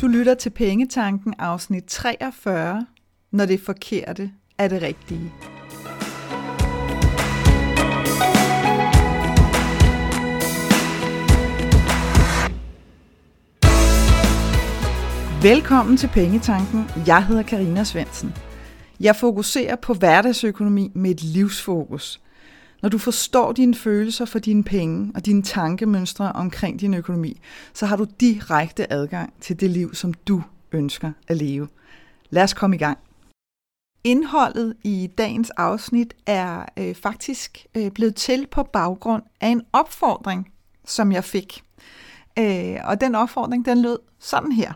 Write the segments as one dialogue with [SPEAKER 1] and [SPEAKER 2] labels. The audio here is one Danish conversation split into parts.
[SPEAKER 1] Du lytter til Pengetanken afsnit 43, når det forkerte er det rigtige. Velkommen til Pengetanken. Jeg hedder Karina Svensen. Jeg fokuserer på hverdagsøkonomi med et livsfokus. Når du forstår dine følelser for dine penge og dine tankemønstre omkring din økonomi, så har du direkte adgang til det liv, som du ønsker at leve. Lad os komme i gang. Indholdet i dagens afsnit er øh, faktisk øh, blevet til på baggrund af en opfordring, som jeg fik. Øh, og den opfordring, den lød sådan her.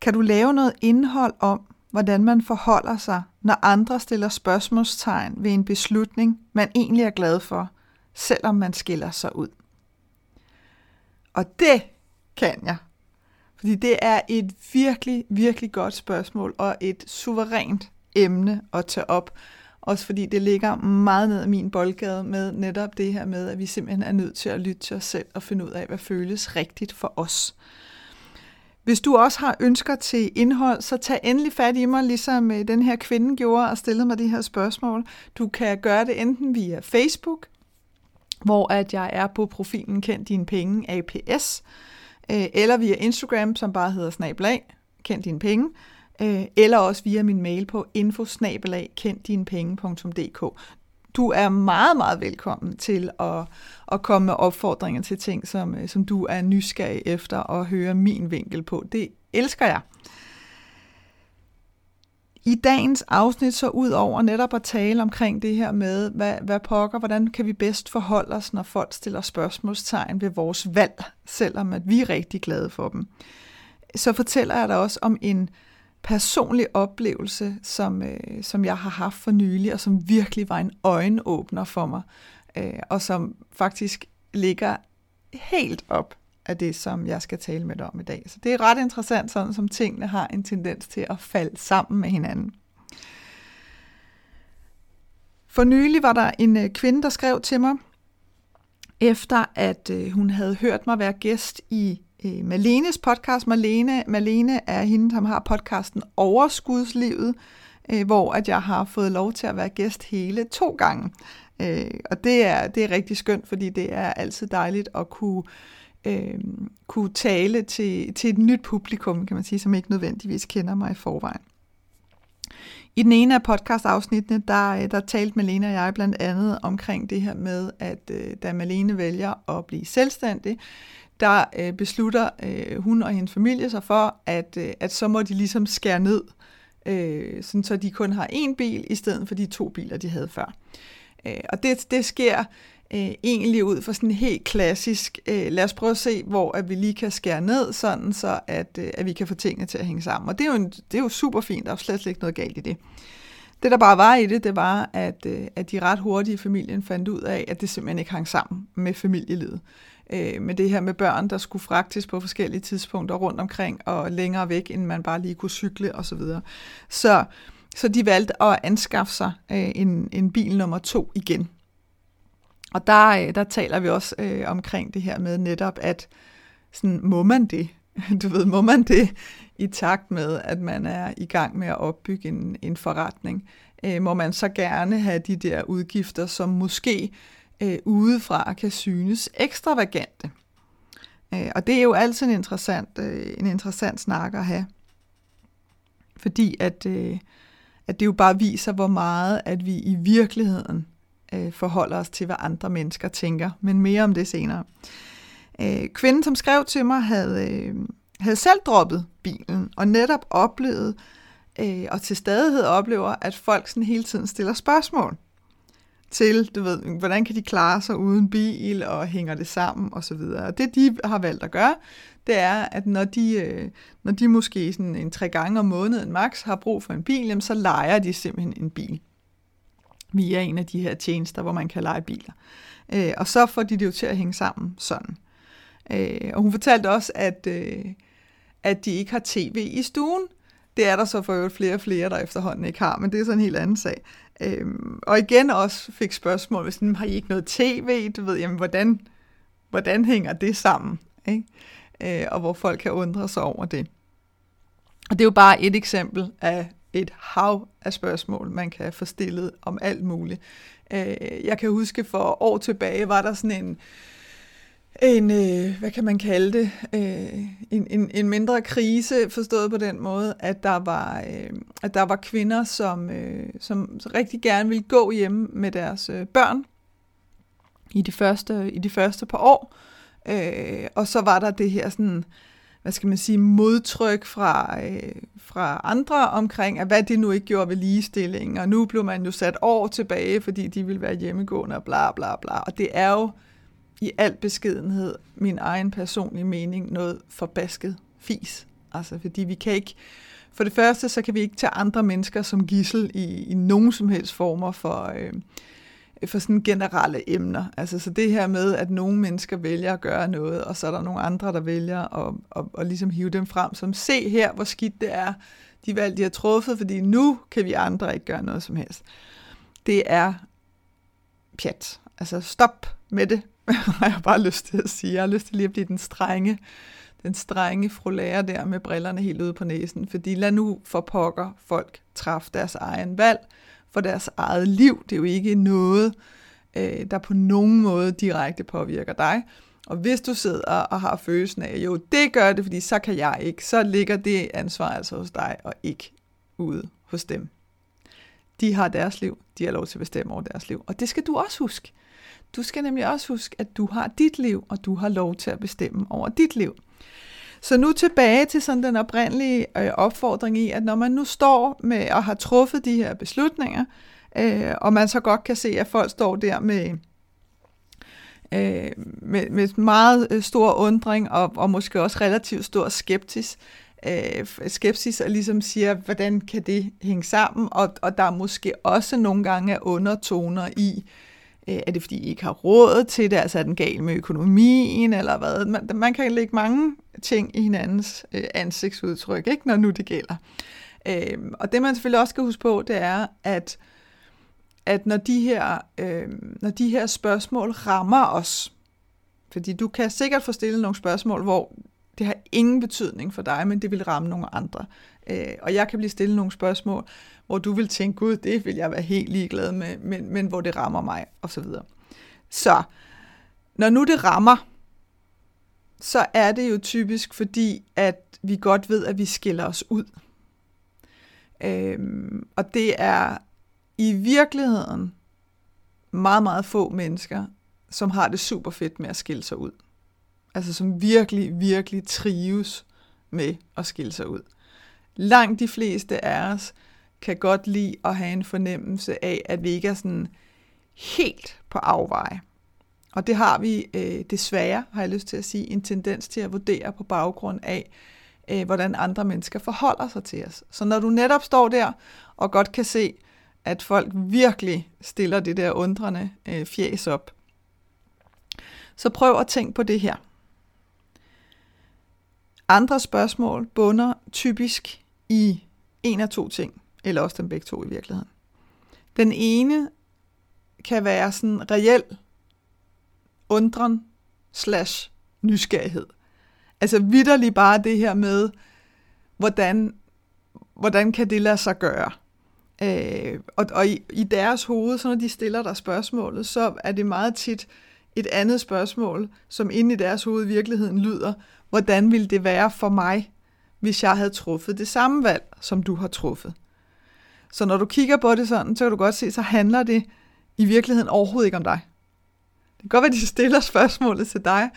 [SPEAKER 1] Kan du lave noget indhold om, hvordan man forholder sig, når andre stiller spørgsmålstegn ved en beslutning, man egentlig er glad for, selvom man skiller sig ud? Og det kan jeg. Fordi det er et virkelig, virkelig godt spørgsmål og et suverænt emne at tage op. Også fordi det ligger meget ned i min boldgade med netop det her med, at vi simpelthen er nødt til at lytte til os selv og finde ud af, hvad føles rigtigt for os. Hvis du også har ønsker til indhold, så tag endelig fat i mig, ligesom øh, den her kvinde gjorde og stillede mig de her spørgsmål. Du kan gøre det enten via Facebook, hvor at jeg er på profilen Kend Dine Penge APS, øh, eller via Instagram, som bare hedder snablag, Kend Dine Penge, øh, eller også via min mail på infosnabelag kenddinepenge.dk du er meget, meget velkommen til at, at komme med opfordringer til ting, som, øh, som du er nysgerrig efter at høre min vinkel på. Det elsker jeg. I dagens afsnit så ud over netop at tale omkring det her med, hvad, hvad pokker, hvordan kan vi bedst forholde os, når folk stiller spørgsmålstegn ved vores valg, selvom at vi er rigtig glade for dem. Så fortæller jeg dig også om en personlig oplevelse, som, øh, som jeg har haft for nylig, og som virkelig var en øjenåbner for mig, øh, og som faktisk ligger helt op af det, som jeg skal tale med dig om i dag. Så det er ret interessant, sådan som tingene har en tendens til at falde sammen med hinanden. For nylig var der en øh, kvinde, der skrev til mig, efter at øh, hun havde hørt mig være gæst i øh, Malenes podcast. Malene, Malene er hende, som har podcasten Overskudslivet, øh, hvor at jeg har fået lov til at være gæst hele to gange. Øh, og det er, det er rigtig skønt, fordi det er altid dejligt at kunne, øh, kunne tale til, til et nyt publikum, kan man sige, som ikke nødvendigvis kender mig i forvejen. I den ene af podcastafsnittene, der, øh, der talte Malene og jeg blandt andet omkring det her med, at øh, da Malene vælger at blive selvstændig, der øh, beslutter øh, hun og hendes familie sig for, at, øh, at så må de ligesom skære ned, øh, sådan så de kun har én bil, i stedet for de to biler, de havde før. Øh, og det, det sker øh, egentlig ud fra sådan helt klassisk, øh, lad os prøve at se, hvor at vi lige kan skære ned, sådan så at, øh, at vi kan få tingene til at hænge sammen. Og det er jo, en, det er jo super fint, der er slet ikke noget galt i det. Det, der bare var i det, det var, at, øh, at de ret hurtige i familien fandt ud af, at det simpelthen ikke hang sammen med familielivet øh, med det her med børn, der skulle fragtes på forskellige tidspunkter rundt omkring og længere væk, end man bare lige kunne cykle osv. Så, så, så de valgte at anskaffe sig øh, en, en bil nummer to igen. Og der, øh, der taler vi også øh, omkring det her med netop, at sådan, må man det? Du ved, må man det i takt med, at man er i gang med at opbygge en, en forretning? Øh, må man så gerne have de der udgifter, som måske øh, udefra kan synes ekstravagante. Øh, og det er jo altid en interessant, øh, en interessant snak at have. Fordi at, øh, at det jo bare viser, hvor meget at vi i virkeligheden øh, forholder os til, hvad andre mennesker tænker. Men mere om det senere. Øh, kvinden, som skrev til mig, havde, øh, havde selv droppet bilen, og netop oplevet, øh, og til stadighed oplever, at folk sådan hele tiden stiller spørgsmål til, du ved, hvordan kan de klare sig uden bil, og hænger det sammen, og så videre. Og det, de har valgt at gøre, det er, at når de, øh, når de måske sådan en tre gange om måneden max har brug for en bil, jamen, så leger de simpelthen en bil via en af de her tjenester, hvor man kan lege biler. Øh, og så får de det jo til at hænge sammen sådan. Øh, og hun fortalte også, at, øh, at de ikke har tv i stuen. Det er der så for øvrigt flere og flere, der efterhånden ikke har, men det er sådan en helt anden sag. Øhm, og igen også fik spørgsmål, hvis har I ikke noget tv? Du ved, jamen, hvordan, hvordan hænger det sammen? Ikke? øh, og hvor folk kan undre sig over det. Og det er jo bare et eksempel af et hav af spørgsmål, man kan få stillet om alt muligt. Øh, jeg kan huske for år tilbage, var der sådan en, en øh, hvad kan man kalde det, øh, en, en, en mindre krise, forstået på den måde, at der var, øh, at der var kvinder, som, øh, som rigtig gerne ville gå hjemme med deres øh, børn i de første, i de første par år. Øh, og så var der det her sådan, hvad skal man sige, modtryk fra, øh, fra andre omkring, at hvad det nu ikke gjorde ved ligestilling, og nu blev man jo sat år tilbage, fordi de ville være hjemmegående og bla bla bla. Og det er jo i al beskedenhed min egen personlige mening noget forbasket fis. Altså, fordi vi kan ikke, for det første, så kan vi ikke tage andre mennesker som gissel i, i nogen som helst former for, øh, for sådan generelle emner. Altså, så det her med, at nogle mennesker vælger at gøre noget, og så er der nogle andre, der vælger at, at, at, at ligesom hive dem frem, som se her, hvor skidt det er, de valg, de har truffet, fordi nu kan vi andre ikke gøre noget som helst. Det er pjat. Altså, stop med det. har jeg bare lyst til at sige. Jeg har lyst til lige at blive den strenge, den strenge frulære der med brillerne helt ude på næsen. Fordi lad nu for pokker folk træffe deres egen valg for deres eget liv. Det er jo ikke noget, øh, der på nogen måde direkte påvirker dig. Og hvis du sidder og har følelsen af, jo, det gør det, fordi så kan jeg ikke, så ligger det ansvar altså hos dig, og ikke ude hos dem. De har deres liv, de har lov til at bestemme over deres liv. Og det skal du også huske. Du skal nemlig også huske, at du har dit liv, og du har lov til at bestemme over dit liv. Så nu tilbage til sådan den oprindelige øh, opfordring i, at når man nu står med og har truffet de her beslutninger, øh, og man så godt kan se, at folk står der med, øh, med, med meget øh, stor undring og, og måske også relativt stor skeptis, øh, skepsis og ligesom siger, hvordan kan det hænge sammen, og, og der er måske også nogle gange er undertoner i, Øh, er det fordi, I ikke har råd til det? Altså er den gal med økonomien, eller hvad? Man, man kan lægge mange ting i hinandens øh, ansigtsudtryk, ikke, når nu det gælder. Øh, og det man selvfølgelig også skal huske på, det er, at, at når, de her, øh, når de her spørgsmål rammer os, fordi du kan sikkert få stillet nogle spørgsmål, hvor det har ingen betydning for dig, men det vil ramme nogle andre. Øh, og jeg kan blive stillet nogle spørgsmål, hvor du vil tænke, gud, det vil jeg være helt ligeglad med, men, men hvor det rammer mig, og så videre. Så, når nu det rammer, så er det jo typisk fordi, at vi godt ved, at vi skiller os ud. Øhm, og det er i virkeligheden meget, meget få mennesker, som har det super fedt med at skille sig ud. Altså som virkelig, virkelig trives med at skille sig ud. Langt de fleste af os kan godt lide at have en fornemmelse af, at vi ikke er sådan helt på afveje. Og det har vi øh, desværre, har jeg lyst til at sige, en tendens til at vurdere på baggrund af, øh, hvordan andre mennesker forholder sig til os. Så når du netop står der og godt kan se, at folk virkelig stiller det der undrende øh, fjæs op, så prøv at tænke på det her. Andre spørgsmål bunder typisk i en af to ting eller også dem begge to i virkeligheden. Den ene kan være sådan reel undren slash nysgerrighed. Altså vidderlig bare det her med, hvordan, hvordan kan det lade sig gøre? Øh, og og i, i deres hoved, så når de stiller dig spørgsmålet, så er det meget tit et andet spørgsmål, som inde i deres hoved i virkeligheden lyder, hvordan ville det være for mig, hvis jeg havde truffet det samme valg, som du har truffet? Så når du kigger på det sådan, så kan du godt se, så handler det i virkeligheden overhovedet ikke om dig. Det kan godt være, at de stiller spørgsmålet til dig,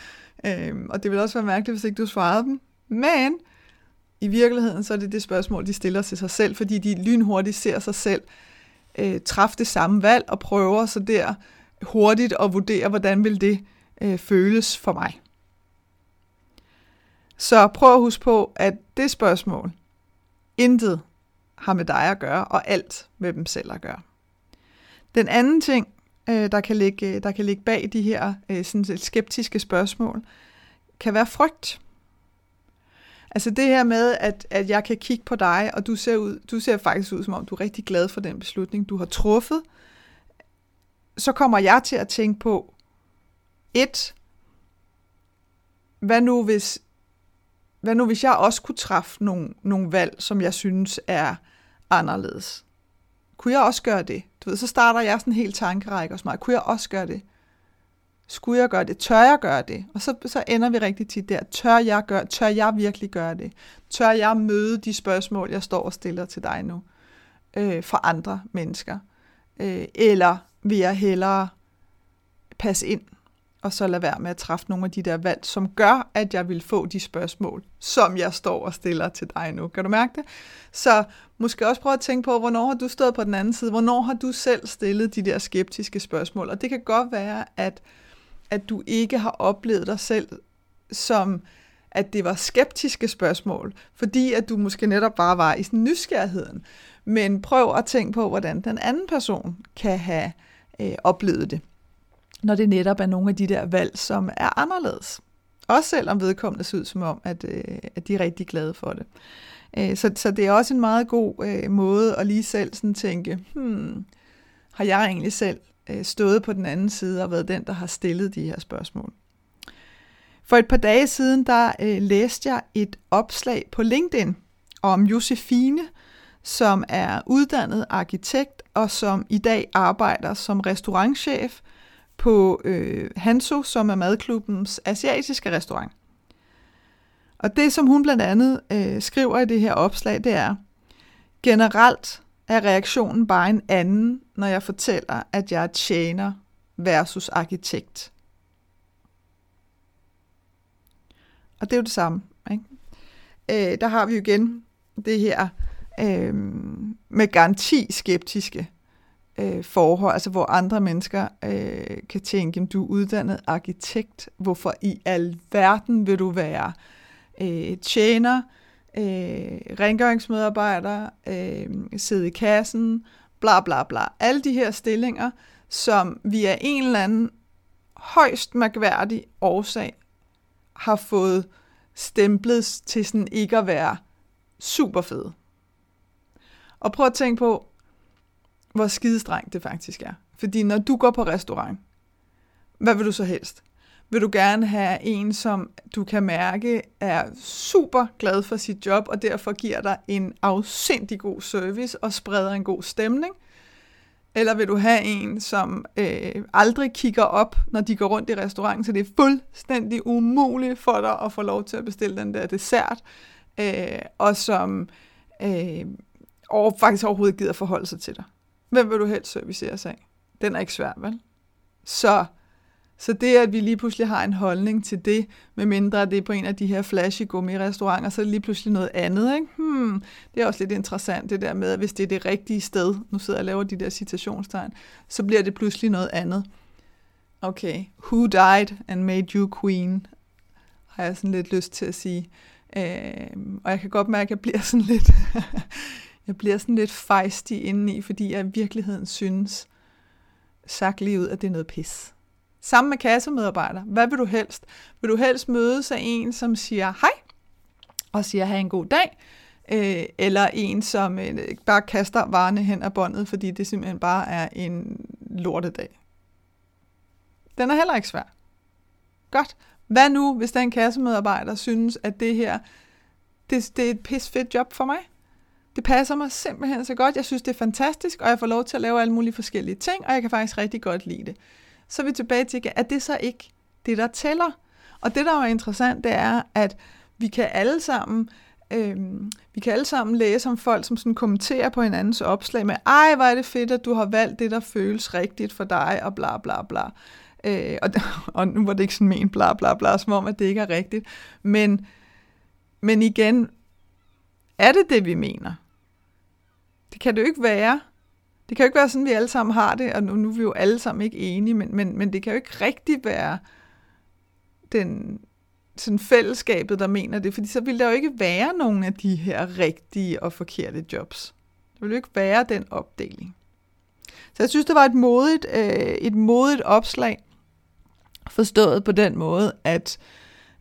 [SPEAKER 1] øh, og det vil også være mærkeligt, hvis ikke du svarede dem. Men i virkeligheden, så er det det spørgsmål, de stiller til sig selv, fordi de lynhurtigt ser sig selv øh, træffe det samme valg, og prøver så der hurtigt at vurdere, hvordan vil det øh, føles for mig. Så prøv at huske på, at det spørgsmål, intet har med dig at gøre, og alt med dem selv at gøre. Den anden ting, øh, der, kan ligge, øh, der kan ligge bag de her øh, sådan skeptiske spørgsmål, kan være frygt. Altså det her med, at, at jeg kan kigge på dig, og du ser, ud, du ser faktisk ud, som om du er rigtig glad for den beslutning, du har truffet, så kommer jeg til at tænke på, et, hvad nu hvis hvad nu hvis jeg også kunne træffe nogle, nogle valg, som jeg synes er anderledes? Kunne jeg også gøre det? Du ved, så starter jeg sådan en helt tankerække hos mig. Kunne jeg også gøre det? Skulle jeg gøre det? Tør jeg gøre det? Og så, så ender vi rigtig tit der. Tør jeg, gøre, tør jeg virkelig gøre det? Tør jeg møde de spørgsmål, jeg står og stiller til dig nu? Øh, for andre mennesker? Øh, eller vil jeg hellere passe ind og så lade være med at træffe nogle af de der valg, som gør, at jeg vil få de spørgsmål, som jeg står og stiller til dig nu. Kan du mærke det? Så måske også prøve at tænke på, hvornår har du stået på den anden side? Hvornår har du selv stillet de der skeptiske spørgsmål? Og det kan godt være, at, at du ikke har oplevet dig selv som at det var skeptiske spørgsmål, fordi at du måske netop bare var i sådan nysgerrigheden. Men prøv at tænke på, hvordan den anden person kan have øh, Øh, oplevet det når det netop er nogle af de der valg, som er anderledes. Også selvom vedkommende ser ud som om, at, øh, at de er rigtig glade for det. Øh, så, så det er også en meget god øh, måde at lige selv sådan tænke, hmm, har jeg egentlig selv øh, stået på den anden side og været den, der har stillet de her spørgsmål? For et par dage siden, der øh, læste jeg et opslag på LinkedIn om Josefine, som er uddannet arkitekt og som i dag arbejder som restaurantchef på øh, Hanso, som er madklubbens asiatiske restaurant. Og det, som hun blandt andet øh, skriver i det her opslag, det er, generelt er reaktionen bare en anden, når jeg fortæller, at jeg er tjener versus arkitekt. Og det er jo det samme. Ikke? Øh, der har vi jo igen det her øh, med garanti skeptiske øh, forhold, altså hvor andre mennesker øh, kan tænke, du er uddannet arkitekt, hvorfor i alverden vil du være øh, tjener, øh, rengøringsmedarbejder, øh, sidde i kassen, bla bla bla. Alle de her stillinger, som vi af en eller anden højst mærkværdig årsag har fået stemplet til sådan ikke at være super fede. Og prøv at tænke på, hvor skidestrengt det faktisk er. Fordi når du går på restaurant, hvad vil du så helst? Vil du gerne have en, som du kan mærke er super glad for sit job, og derfor giver dig en afsindig god service og spreder en god stemning? Eller vil du have en, som øh, aldrig kigger op, når de går rundt i restauranten, så det er fuldstændig umuligt for dig at få lov til at bestille den der dessert, øh, og som øh, og faktisk overhovedet gider forholde sig til dig? Hvem vil du helst servicere sig af? Den er ikke svær, vel? Så, så det, at vi lige pludselig har en holdning til det, medmindre det er på en af de her flashy gummirestauranter, så er det lige pludselig noget andet. Ikke? Hmm, det er også lidt interessant, det der med, at hvis det er det rigtige sted, nu sidder jeg og laver de der citationstegn, så bliver det pludselig noget andet. Okay, who died and made you queen? Har jeg sådan lidt lyst til at sige. Øh, og jeg kan godt mærke, at jeg bliver sådan lidt jeg bliver sådan lidt fejstig indeni, fordi jeg i virkeligheden synes, sagt lige ud, at det er noget pis. Sammen med kassemedarbejder. Hvad vil du helst? Vil du helst mødes af en, som siger hej, og siger, have en god dag, øh, eller en, som øh, bare kaster varerne hen ad båndet, fordi det simpelthen bare er en lortedag. Den er heller ikke svær. Godt. Hvad nu, hvis den kassemedarbejder synes, at det her, det, det er et pis fedt job for mig? Det passer mig simpelthen så godt. Jeg synes, det er fantastisk, og jeg får lov til at lave alle mulige forskellige ting, og jeg kan faktisk rigtig godt lide det. Så er vi tilbage til, at det så ikke det, der tæller. Og det, der er interessant, det er, at vi kan alle sammen Øhm, vi kan alle sammen læse om folk, som sådan kommenterer på hinandens opslag med, ej, hvor er det fedt, at du har valgt det, der føles rigtigt for dig, og bla bla bla. Øh, og, og nu var det ikke sådan men bla bla bla, som om, at det ikke er rigtigt. Men, men igen, er det det, vi mener? Det kan det jo ikke være. Det kan jo ikke være sådan, vi alle sammen har det, og nu, nu er vi jo alle sammen ikke enige, men, men, men det kan jo ikke rigtig være den, sådan fællesskabet, der mener det, fordi så vil der jo ikke være nogen af de her rigtige og forkerte jobs. Der vil jo ikke være den opdeling. Så jeg synes, det var et modigt, øh, et modigt opslag, forstået på den måde, at,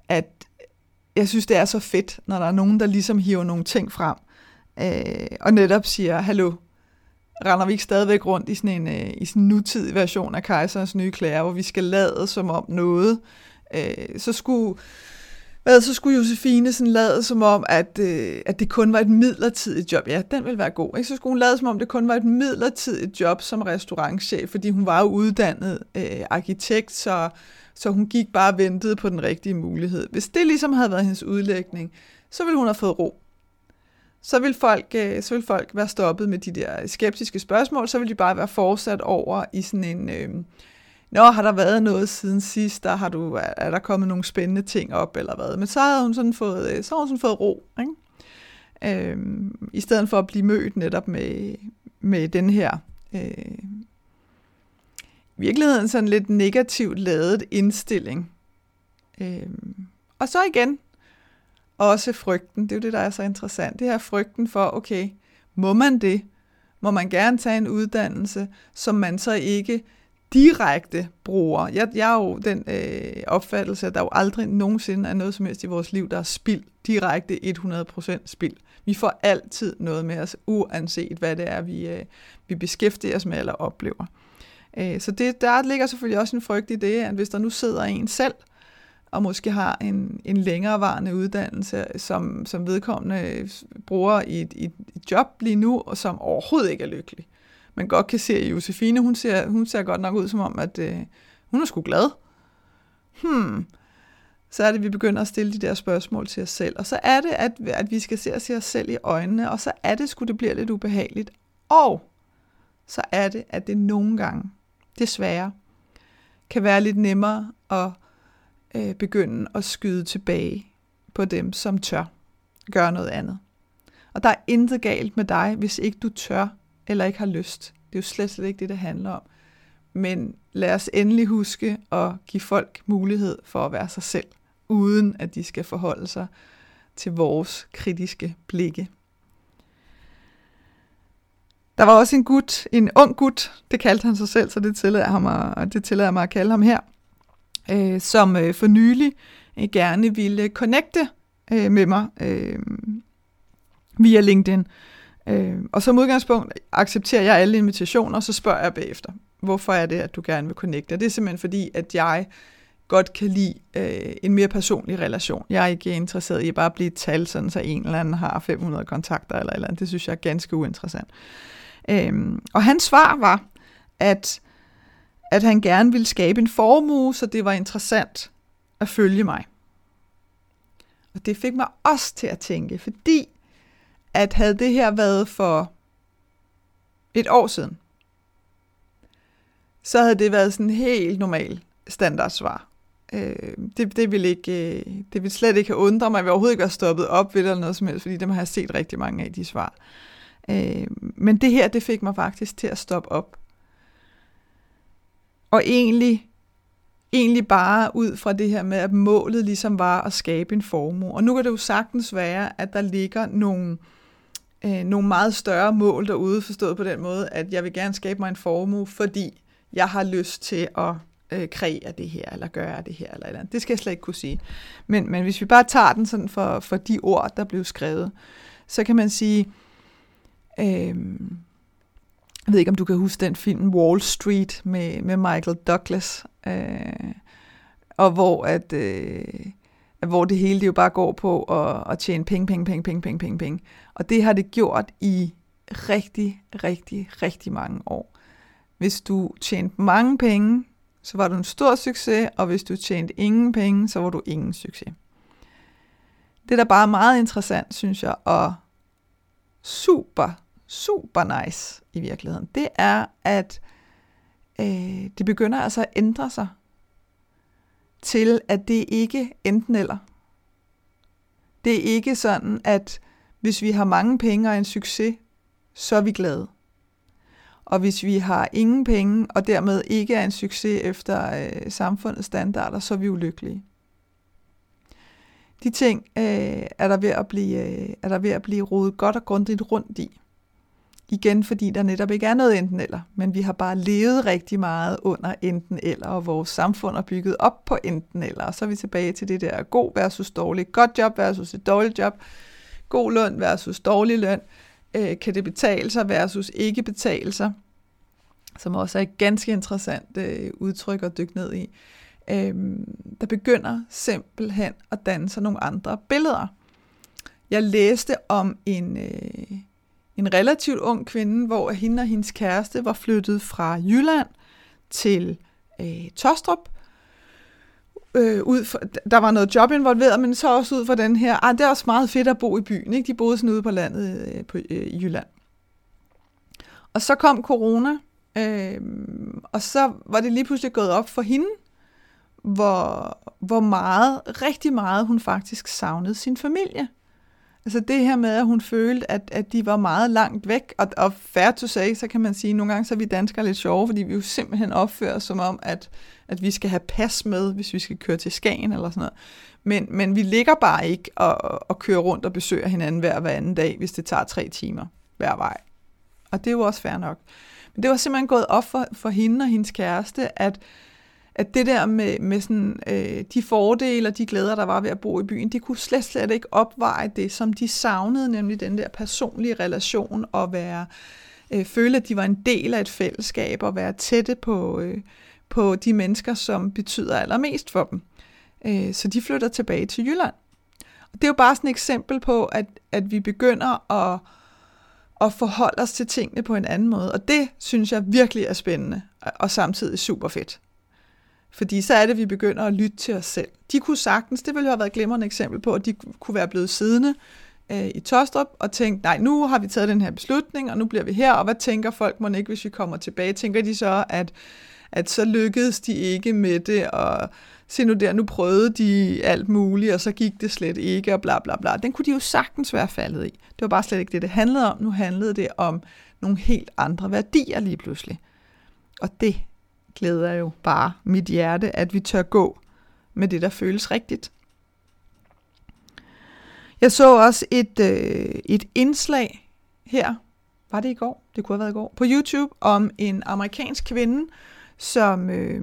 [SPEAKER 1] at jeg synes, det er så fedt, når der er nogen, der ligesom hiver nogle ting frem, øh, og netop siger, hallo, render vi ikke stadigvæk rundt i sådan en, øh, i sådan en nutidig version af kejserens nye klæder, hvor vi skal lade som om noget, øh, så skulle Hvad, så skulle Josefine sådan lade som om, at, øh, at det kun var et midlertidigt job. Ja, den ville være god. Ikke? Så skulle hun lade som om, det kun var et midlertidigt job som restaurantchef, fordi hun var jo uddannet øh, arkitekt, så, så hun gik bare og ventede på den rigtige mulighed. Hvis det ligesom havde været hendes udlægning, så ville hun have fået ro. Så vil, folk, øh, så vil folk være stoppet med de der skeptiske spørgsmål, så vil de bare være fortsat over i sådan en... Øh, Nå, har der været noget siden sidst? Der har du, er der kommet nogle spændende ting op, eller hvad? Men så har hun sådan fået, øh, så har hun sådan fået ro, ikke? Øh, I stedet for at blive mødt netop med, med den her øh, i virkeligheden sådan lidt negativt lavet indstilling. Øh, og så igen, også frygten. Det er jo det, der er så interessant. Det her frygten for, okay, må man det? Må man gerne tage en uddannelse, som man så ikke direkte bruger. Jeg, jeg har jo den øh, opfattelse, at der jo aldrig nogensinde er noget som helst i vores liv, der er spild, direkte 100% spild. Vi får altid noget med os, uanset hvad det er, vi, øh, vi beskæftiger os med eller oplever. Øh, så det, der ligger selvfølgelig også en frygt i det, at hvis der nu sidder en selv, og måske har en, en længerevarende uddannelse, som, som vedkommende bruger i et, i et job lige nu, og som overhovedet ikke er lykkelig, man godt kan se, at Josefine, hun ser, hun ser godt nok ud som om, at øh, hun er sgu glad. Hmm. Så er det, at vi begynder at stille de der spørgsmål til os selv. Og så er det, at, at vi skal se os, se os selv i øjnene, og så er det sgu, det bliver lidt ubehageligt. Og så er det, at det nogle gange, desværre, kan være lidt nemmere at øh, begynde at skyde tilbage på dem, som tør gøre noget andet. Og der er intet galt med dig, hvis ikke du tør eller ikke har lyst. Det er jo slet, slet ikke det, det handler om. Men lad os endelig huske at give folk mulighed for at være sig selv, uden at de skal forholde sig til vores kritiske blikke. Der var også en gut, en ung gut, det kaldte han sig selv, så det tillader, ham at, det tillader mig at kalde ham her, øh, som øh, for nylig øh, gerne ville connecte øh, med mig øh, via LinkedIn. Øh, og som udgangspunkt accepterer jeg alle invitationer, og så spørger jeg bagefter, hvorfor er det, at du gerne vil connecte? det er simpelthen fordi, at jeg godt kan lide øh, en mere personlig relation. Jeg er ikke interesseret i bare at blive et tal, sådan så en eller anden har 500 kontakter eller eller andet. Det synes jeg er ganske uinteressant. Øhm, og hans svar var, at, at han gerne ville skabe en formue, så det var interessant at følge mig. Og det fik mig også til at tænke, fordi at havde det her været for et år siden, så havde det været sådan en helt normal standardsvar. Øh, det, det, ville ikke, øh, det ville slet ikke have undret mig, jeg vil overhovedet ikke være stoppet op ved det eller noget som helst, fordi dem har jeg set rigtig mange af de svar. Øh, men det her, det fik mig faktisk til at stoppe op. Og egentlig, egentlig bare ud fra det her med, at målet ligesom var at skabe en formue. Og nu kan det jo sagtens være, at der ligger nogle, øh, nogle meget større mål derude, forstået på den måde, at jeg vil gerne skabe mig en formue, fordi jeg har lyst til at øh, kreere det her, eller gøre det her, eller, eller andet. Det skal jeg slet ikke kunne sige. Men, men hvis vi bare tager den sådan for, for de ord, der blev skrevet, så kan man sige, øh, jeg ved ikke, om du kan huske den film Wall Street med, med Michael Douglas, øh, og hvor at... Øh, hvor det hele det jo bare går på at, at tjene penge, penge, penge, penge, penge, penge, penge. Og det har det gjort i rigtig, rigtig, rigtig mange år. Hvis du tjente mange penge, så var du en stor succes, og hvis du tjente ingen penge, så var du ingen succes. Det, er da bare meget interessant, synes jeg, og super, super nice i virkeligheden, det er, at øh, det begynder altså at ændre sig til, at det ikke enten eller. Det er ikke sådan, at hvis vi har mange penge og en succes, så er vi glade. Og hvis vi har ingen penge, og dermed ikke er en succes efter øh, samfundets standarder, så er vi ulykkelige. De ting øh, er, der ved at blive, øh, er der ved at blive rodet godt og grundigt rundt i. Igen fordi der netop ikke er noget enten eller, men vi har bare levet rigtig meget under enten eller, og vores samfund er bygget op på enten eller. Og så er vi tilbage til det der god versus dårlig, godt job versus et dårligt job, god løn versus dårlig løn, øh, kan det betale sig versus ikke betale sig, som også er et ganske interessant øh, udtryk at dykke ned i. Øh, der begynder simpelthen at danne sig nogle andre billeder. Jeg læste om en, øh, en relativt ung kvinde, hvor hende og hendes kæreste var flyttet fra Jylland til øh, Tostrup. Øh, ud for, der var noget job involveret, men så også ud fra den her, ah, det er også meget fedt at bo i byen. Ikke? De boede sådan ude på landet øh, på, øh, i Jylland. Og så kom corona, øh, og så var det lige pludselig gået op for hende, hvor, hvor meget, rigtig meget hun faktisk savnede sin familie. Altså det her med, at hun følte, at, at de var meget langt væk, og, og fair to say, så kan man sige, at nogle gange så er vi danskere lidt sjove, fordi vi jo simpelthen opfører os som om, at, at vi skal have pas med, hvis vi skal køre til Skagen eller sådan noget. Men, men vi ligger bare ikke og, og kører rundt og besøger hinanden hver, hver anden dag, hvis det tager tre timer hver vej. Og det er jo også fair nok. Men det var simpelthen gået op for, for hende og hendes kæreste, at at det der med, med sådan, øh, de fordele og de glæder, der var ved at bo i byen, det kunne slet, slet ikke opveje det, som de savnede, nemlig den der personlige relation og være, øh, føle, at de var en del af et fællesskab og være tætte på, øh, på de mennesker, som betyder allermest for dem. Øh, så de flytter tilbage til Jylland. Og det er jo bare sådan et eksempel på, at, at vi begynder at, at forholde os til tingene på en anden måde. Og det synes jeg virkelig er spændende og samtidig super fedt. Fordi så er det, at vi begynder at lytte til os selv. De kunne sagtens, det ville jo have været et glimrende eksempel på, at de kunne være blevet siddende øh, i Tostrup og tænkt, nej, nu har vi taget den her beslutning, og nu bliver vi her, og hvad tænker folk må ikke, hvis vi kommer tilbage? Tænker de så, at, at så lykkedes de ikke med det, og se nu der, nu prøvede de alt muligt, og så gik det slet ikke, og bla bla bla. Den kunne de jo sagtens være faldet i. Det var bare slet ikke det, det handlede om. Nu handlede det om nogle helt andre værdier lige pludselig. Og det glæder jo bare mit hjerte, at vi tør gå med det, der føles rigtigt. Jeg så også et, øh, et indslag her, var det i går? Det kunne have været i går, på YouTube, om en amerikansk kvinde, som, øh,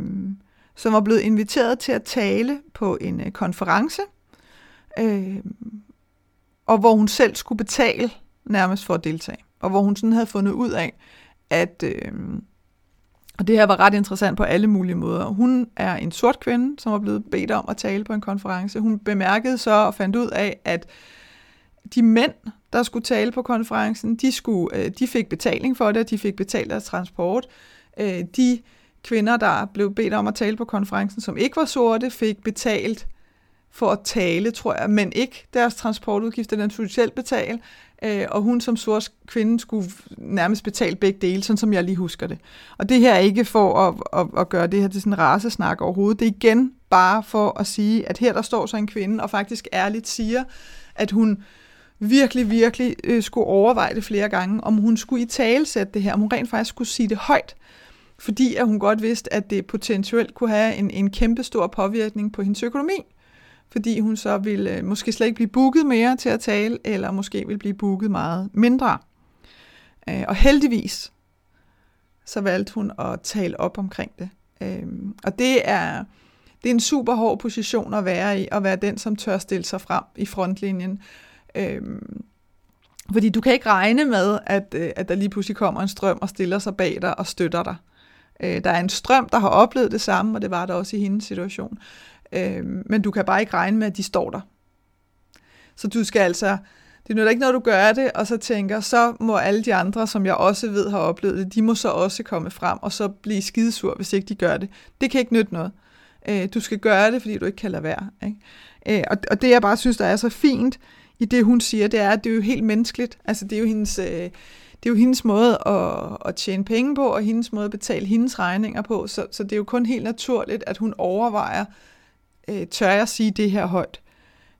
[SPEAKER 1] som var blevet inviteret til at tale på en øh, konference, øh, og hvor hun selv skulle betale nærmest for at deltage, og hvor hun sådan havde fundet ud af, at... Øh, og det her var ret interessant på alle mulige måder. Hun er en sort kvinde, som var blevet bedt om at tale på en konference. Hun bemærkede så og fandt ud af, at de mænd, der skulle tale på konferencen, de, skulle, øh, de fik betaling for det, de fik betalt deres transport. Øh, de kvinder, der blev bedt om at tale på konferencen, som ikke var sorte, fik betalt for at tale, tror jeg, men ikke deres transportudgifter, den skulle selv betale øh, og hun som sort kvinde skulle nærmest betale begge dele, sådan som jeg lige husker det. Og det her er ikke for at, at, at gøre det her til sådan en rasesnak overhovedet, det er igen bare for at sige, at her der står så en kvinde, og faktisk ærligt siger, at hun virkelig, virkelig øh, skulle overveje det flere gange, om hun skulle i tale sætte det her, om hun rent faktisk skulle sige det højt, fordi at hun godt vidste, at det potentielt kunne have en, en kæmpe stor påvirkning på hendes økonomi fordi hun så ville øh, måske slet ikke blive booket mere til at tale, eller måske vil blive booket meget mindre. Øh, og heldigvis, så valgte hun at tale op omkring det. Øh, og det er, det er en super hård position at være i, at være den, som tør stille sig frem i frontlinjen. Øh, fordi du kan ikke regne med, at, øh, at der lige pludselig kommer en strøm og stiller sig bag dig og støtter dig. Øh, der er en strøm, der har oplevet det samme, og det var der også i hendes situation. Øh, men du kan bare ikke regne med, at de står der. Så du skal altså, det er ikke, noget, du gør det, og så tænker, så må alle de andre, som jeg også ved har oplevet det, de må så også komme frem, og så blive skidesur, hvis ikke de gør det. Det kan ikke nytte noget. Øh, du skal gøre det, fordi du ikke kan lade være. Ikke? Øh, og, og det jeg bare synes, der er så fint i det, hun siger, det er, at det er jo helt menneskeligt. Altså det er jo hendes... Øh, det er jo hendes måde at, at tjene penge på, og hendes måde at betale hendes regninger på, så, så det er jo kun helt naturligt, at hun overvejer, øh, tør jeg sige det her højt.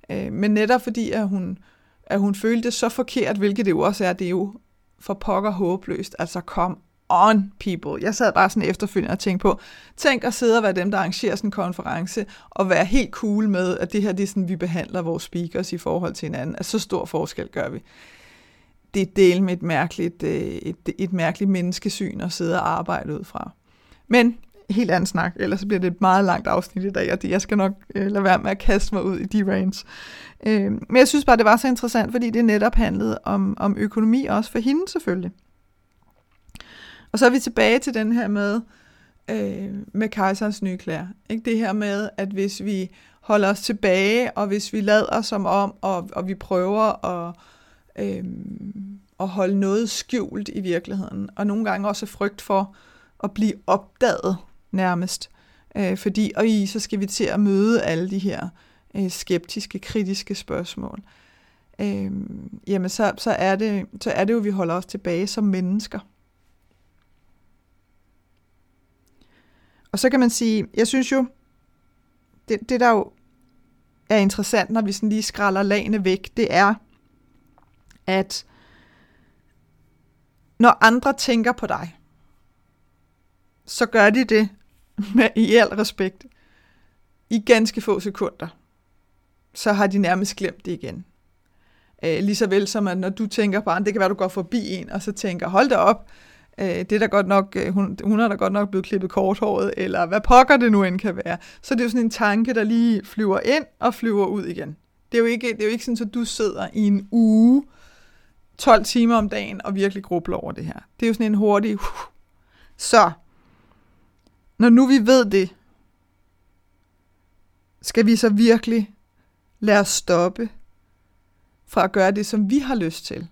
[SPEAKER 1] Øh, men netop fordi, at hun, at hun følte det så forkert, hvilket det jo også er, det er jo for pokker håbløst. Altså kom on, people. Jeg sad bare sådan efterfølgende og tænkte på, tænk at sidde og være dem, der arrangerer sådan en konference, og være helt cool med, at det her, det er sådan, vi behandler vores speakers i forhold til hinanden. At så stor forskel gør vi. Det er del med et mærkeligt, øh, et, et mærkeligt menneskesyn at sidde og arbejde ud fra. Men helt anden snak, ellers så bliver det et meget langt afsnit i dag, og jeg skal nok øh, lade være med at kaste mig ud i de range. Øh, men jeg synes bare, det var så interessant, fordi det netop handlede om, om økonomi også for hende selvfølgelig. Og så er vi tilbage til den her med, øh, med kejserens nye klæder. Ikke det her med, at hvis vi holder os tilbage, og hvis vi lader som om, og, og vi prøver at, øh, at holde noget skjult i virkeligheden, og nogle gange også frygt for at blive opdaget nærmest, øh, fordi og i så skal vi til at møde alle de her øh, skeptiske, kritiske spørgsmål. Øh, jamen så, så, er det, så er det jo, at vi holder os tilbage som mennesker. Og så kan man sige, jeg synes jo, det, det der jo er interessant, når vi sådan lige skralder lagene væk, det er, at når andre tænker på dig, så gør de det med i al respekt i ganske få sekunder. Så har de nærmest glemt det igen. Øh, lige så vel som at når du tænker på ah, det kan være, du går forbi en, og så tænker, hold da op, øh, det er da godt nok, øh, hun, hun er da godt nok blevet klippet korthåret, eller hvad pokker det nu end kan være. Så det er jo sådan en tanke, der lige flyver ind og flyver ud igen. Det er jo ikke, det er jo ikke sådan, at du sidder i en uge, 12 timer om dagen, og virkelig grubler over det her. Det er jo sådan en hurtig... Uh. Så, når nu vi ved det, skal vi så virkelig lade os stoppe fra at gøre det, som vi har lyst til,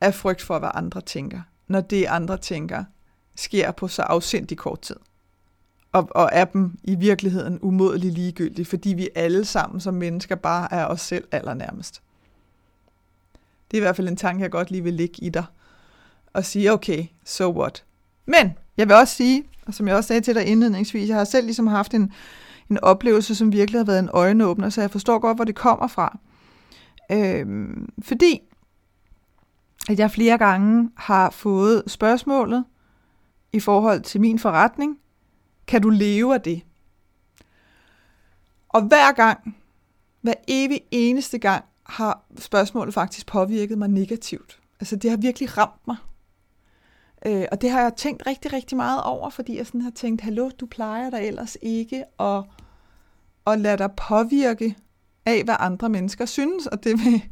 [SPEAKER 1] af frygt for, hvad andre tænker når det andre tænker sker på så afsindig kort tid. Og, og er dem i virkeligheden umådelig ligegyldige, fordi vi alle sammen som mennesker bare er os selv allernærmest. Det er i hvert fald en tanke, jeg godt lige vil ligge i dig. Og sige, okay, so what? Men jeg vil også sige, og som jeg også sagde til dig indledningsvis, jeg har selv ligesom haft en, en oplevelse, som virkelig har været en øjenåbner, så jeg forstår godt, hvor det kommer fra. Øhm, fordi at jeg flere gange har fået spørgsmålet i forhold til min forretning, kan du leve af det? Og hver gang, hver evig eneste gang, har spørgsmålet faktisk påvirket mig negativt. Altså det har virkelig ramt mig. Øh, og det har jeg tænkt rigtig, rigtig meget over, fordi jeg sådan har tænkt, hallo, du plejer da ellers ikke at, at lade dig påvirke af, hvad andre mennesker synes, og det vil,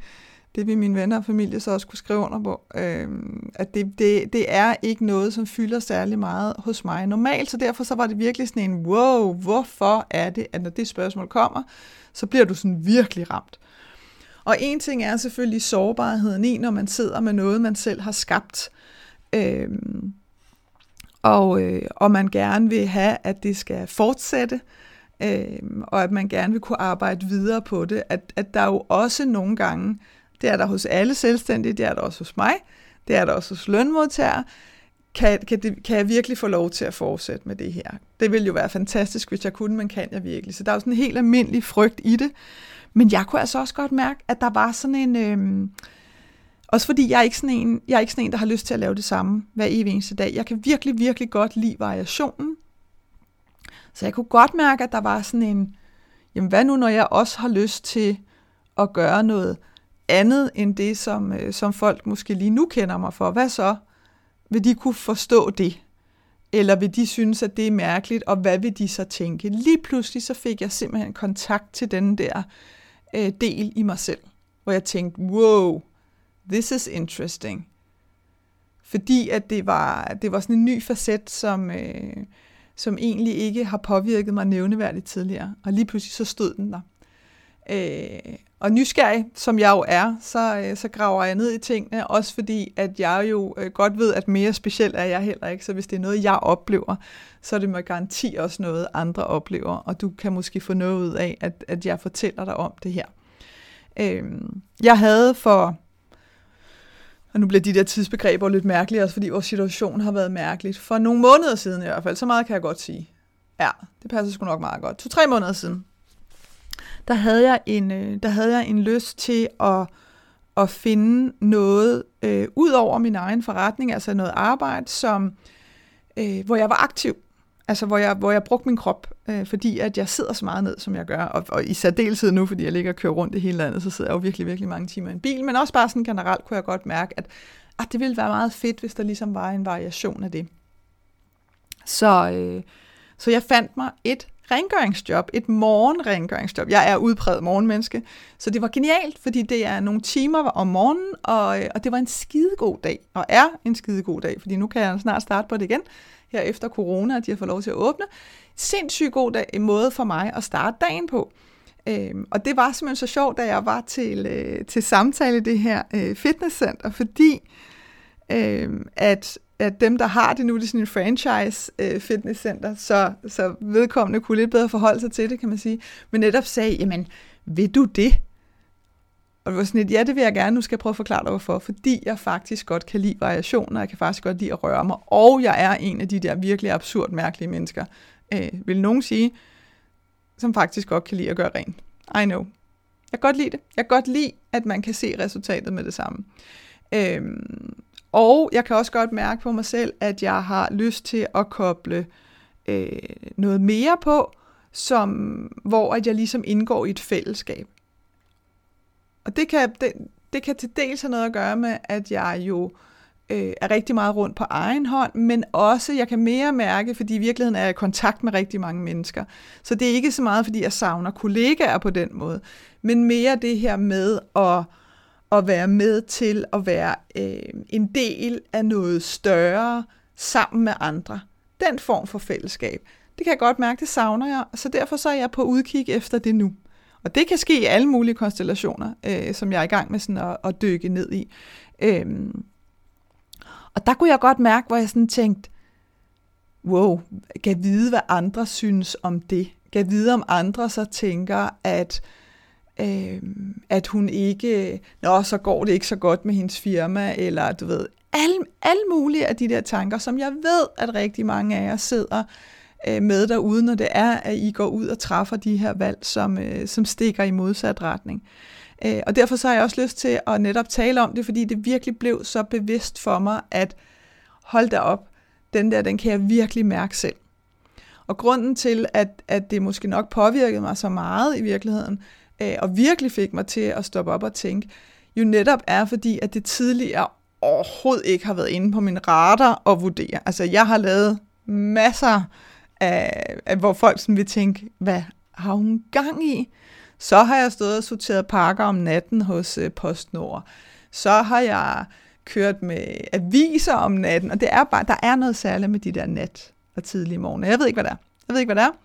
[SPEAKER 1] det vil mine venner og familie så også kunne skrive under på, øh, at det, det, det er ikke noget, som fylder særlig meget hos mig normalt, så derfor så var det virkelig sådan en, wow, hvorfor er det, at når det spørgsmål kommer, så bliver du sådan virkelig ramt. Og en ting er selvfølgelig sårbarheden i, når man sidder med noget, man selv har skabt, øh, Øhm, og, øh, og man gerne vil have, at det skal fortsætte, øh, og at man gerne vil kunne arbejde videre på det, at, at der jo også nogle gange det er der hos alle selvstændige, det er der også hos mig, det er der også hos lønmodtagere. Kan, kan, det, kan jeg virkelig få lov til at fortsætte med det her? Det ville jo være fantastisk, hvis jeg kunne, men kan jeg virkelig? Så der er jo sådan en helt almindelig frygt i det. Men jeg kunne altså også godt mærke, at der var sådan en... Øh, også fordi jeg er, ikke sådan en, jeg er ikke sådan en, der har lyst til at lave det samme hver evig eneste dag. Jeg kan virkelig, virkelig godt lide variationen. Så jeg kunne godt mærke, at der var sådan en, jamen hvad nu, når jeg også har lyst til at gøre noget andet end det, som, øh, som folk måske lige nu kender mig for. Hvad så? Vil de kunne forstå det? Eller vil de synes, at det er mærkeligt, og hvad vil de så tænke? Lige pludselig så fik jeg simpelthen kontakt til den der øh, del i mig selv, hvor jeg tænkte, wow, this is interesting. Fordi at det var, det var sådan en ny facet, som, øh, som egentlig ikke har påvirket mig nævneværdigt tidligere. Og lige pludselig så stod den der. Øh, og nysgerrig, som jeg jo er, så, øh, så graver jeg ned i tingene, også fordi, at jeg jo øh, godt ved, at mere speciel er jeg heller ikke. Så hvis det er noget, jeg oplever, så er det med garanti også noget, andre oplever. Og du kan måske få noget ud af, at, at jeg fortæller dig om det her. Øh, jeg havde for, og nu bliver de der tidsbegreber lidt mærkelige, også fordi vores situation har været mærkeligt. For nogle måneder siden i hvert fald, så meget kan jeg godt sige. Ja, det passer sgu nok meget godt. To-tre måneder siden, der havde jeg en, øh, der havde jeg en lyst til at, at finde noget øh, ud over min egen forretning, altså noget arbejde, som, øh, hvor jeg var aktiv. Altså hvor jeg, hvor jeg brugte min krop, øh, fordi at jeg sidder så meget ned, som jeg gør. Og, og i særdeleshed nu, fordi jeg ligger og kører rundt i hele landet, så sidder jeg jo virkelig, virkelig mange timer i en bil. Men også bare sådan generelt kunne jeg godt mærke, at, at det ville være meget fedt, hvis der ligesom var en variation af det. Så, øh, så jeg fandt mig et rengøringsjob, et morgenrengøringsjob. Jeg er udpræget morgenmenneske, så det var genialt, fordi det er nogle timer om morgenen, og, øh, og det var en skidegod dag, og er en skidegod dag, fordi nu kan jeg snart starte på det igen, her efter corona, at de har fået lov til at åbne. Sindssygt god dag, en måde for mig at starte dagen på. Øhm, og det var simpelthen så sjovt, da jeg var til, øh, til samtale i det her øh, fitnesscenter, fordi øh, at, at dem, der har det nu, det er sådan en franchise øh, fitnesscenter, så, så vedkommende kunne lidt bedre forholde sig til det, kan man sige. Men netop sagde, jamen, vil du det? Og det var sådan et, ja, det vil jeg gerne, nu skal jeg prøve at forklare dig hvorfor. Fordi jeg faktisk godt kan lide variationer, jeg kan faktisk godt lide at røre mig, og jeg er en af de der virkelig absurd mærkelige mennesker, øh, vil nogen sige, som faktisk godt kan lide at gøre rent. I know. Jeg kan godt lide det. Jeg kan godt lide, at man kan se resultatet med det samme. Øhm, og jeg kan også godt mærke på mig selv, at jeg har lyst til at koble øh, noget mere på, som, hvor at jeg ligesom indgår i et fællesskab. Og det kan, det, det kan til dels have noget at gøre med, at jeg jo øh, er rigtig meget rundt på egen hånd, men også, jeg kan mere mærke, fordi i virkeligheden er jeg i kontakt med rigtig mange mennesker. Så det er ikke så meget, fordi jeg savner kollegaer på den måde, men mere det her med at at være med til at være øh, en del af noget større sammen med andre. Den form for fællesskab. Det kan jeg godt mærke, det savner jeg, så derfor så er jeg på udkig efter det nu. Og det kan ske i alle mulige konstellationer, øh, som jeg er i gang med sådan at, at dykke ned i. Øhm, og der kunne jeg godt mærke, hvor jeg sådan tænkte, wow, kan vide, hvad andre synes om det. Kan vide, om andre så tænker, at øh, at hun ikke, nå, så går det ikke så godt med hendes firma, eller du ved, alle, alle mulige af de der tanker, som jeg ved, at rigtig mange af jer sidder øh, med derude, når det er, at I går ud og træffer de her valg, som, øh, som stikker i modsat retning. Øh, og derfor så har jeg også lyst til at netop tale om det, fordi det virkelig blev så bevidst for mig, at hold da op, den der, den kan jeg virkelig mærke selv. Og grunden til, at, at det måske nok påvirkede mig så meget i virkeligheden, øh, og virkelig fik mig til at stoppe op og tænke, jo netop er fordi, at det tidligere overhovedet ikke har været inde på min radar at vurdere. Altså, jeg har lavet masser af, af hvor folk sådan vil tænke, hvad har hun gang i? Så har jeg stået og sorteret pakker om natten hos øh, PostNord. Så har jeg kørt med aviser om natten, og det er bare, der er noget særligt med de der nat og tidlige morgen. Jeg ved ikke, hvad det er. Jeg ved ikke, hvad det er.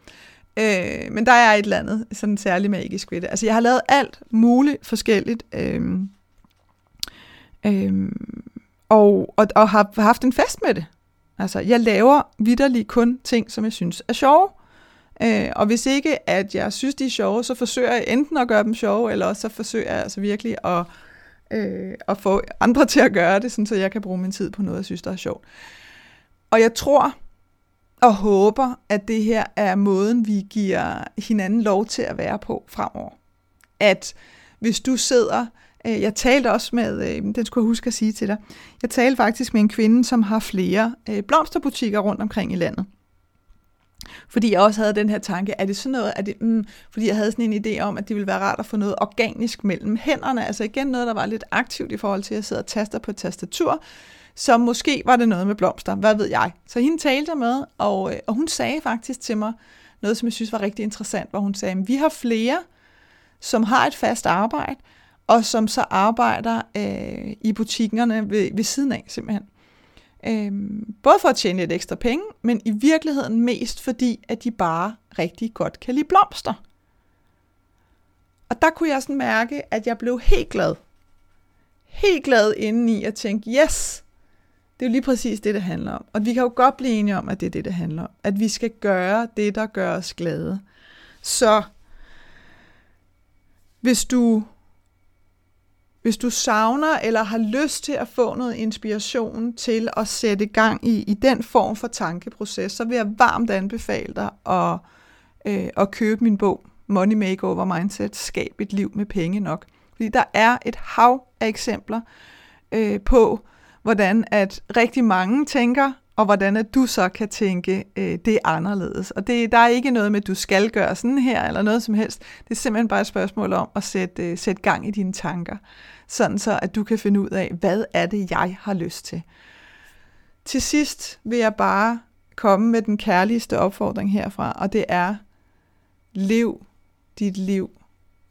[SPEAKER 1] Øh, men der er et eller andet sådan særligt magisk ved det. Altså, jeg har lavet alt muligt forskelligt. Øh, øh, og, og, og har haft en fest med det. Altså, jeg laver vidderligt kun ting, som jeg synes er sjove. Øh, og hvis ikke, at jeg synes, de er sjove, så forsøger jeg enten at gøre dem sjove, eller også så forsøger jeg altså virkelig at, øh, at få andre til at gøre det, sådan, så jeg kan bruge min tid på noget, jeg synes, der er sjovt. Og jeg tror, og håber, at det her er måden, vi giver hinanden lov til at være på fremover. At hvis du sidder, øh, jeg talte også med, øh, den skulle jeg huske at sige til dig, jeg talte faktisk med en kvinde, som har flere øh, blomsterbutikker rundt omkring i landet. Fordi jeg også havde den her tanke, er det sådan noget, er det, mm, fordi jeg havde sådan en idé om, at det ville være rart at få noget organisk mellem hænderne, altså igen noget, der var lidt aktivt i forhold til, at jeg sidder og taster på et tastatur, så måske var det noget med blomster, hvad ved jeg. Så hende talte jeg med, og, øh, og hun sagde faktisk til mig noget, som jeg synes var rigtig interessant, hvor hun sagde, vi har flere, som har et fast arbejde, og som så arbejder øh, i butikkerne ved, ved siden af simpelthen. Øhm, både for at tjene lidt ekstra penge, men i virkeligheden mest fordi, at de bare rigtig godt kan lide blomster. Og der kunne jeg sådan mærke, at jeg blev helt glad. Helt glad indeni at tænke, yes, det er jo lige præcis det, det handler om. Og vi kan jo godt blive enige om, at det er det, det handler om. At vi skal gøre det, der gør os glade. Så hvis du, hvis du savner eller har lyst til at få noget inspiration til at sætte gang i, i den form for tankeproces, så vil jeg varmt anbefale dig at, øh, at købe min bog, Money Makeover Mindset, Skab et liv med penge nok. Fordi der er et hav af eksempler øh, på, hvordan at rigtig mange tænker, og hvordan at du så kan tænke, øh, det er anderledes. Og det, der er ikke noget med, at du skal gøre sådan her, eller noget som helst. Det er simpelthen bare et spørgsmål om at sætte, øh, sætte gang i dine tanker, sådan så at du kan finde ud af, hvad er det, jeg har lyst til. Til sidst vil jeg bare komme med den kærligste opfordring herfra, og det er, lev dit liv,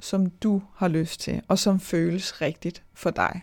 [SPEAKER 1] som du har lyst til, og som føles rigtigt for dig.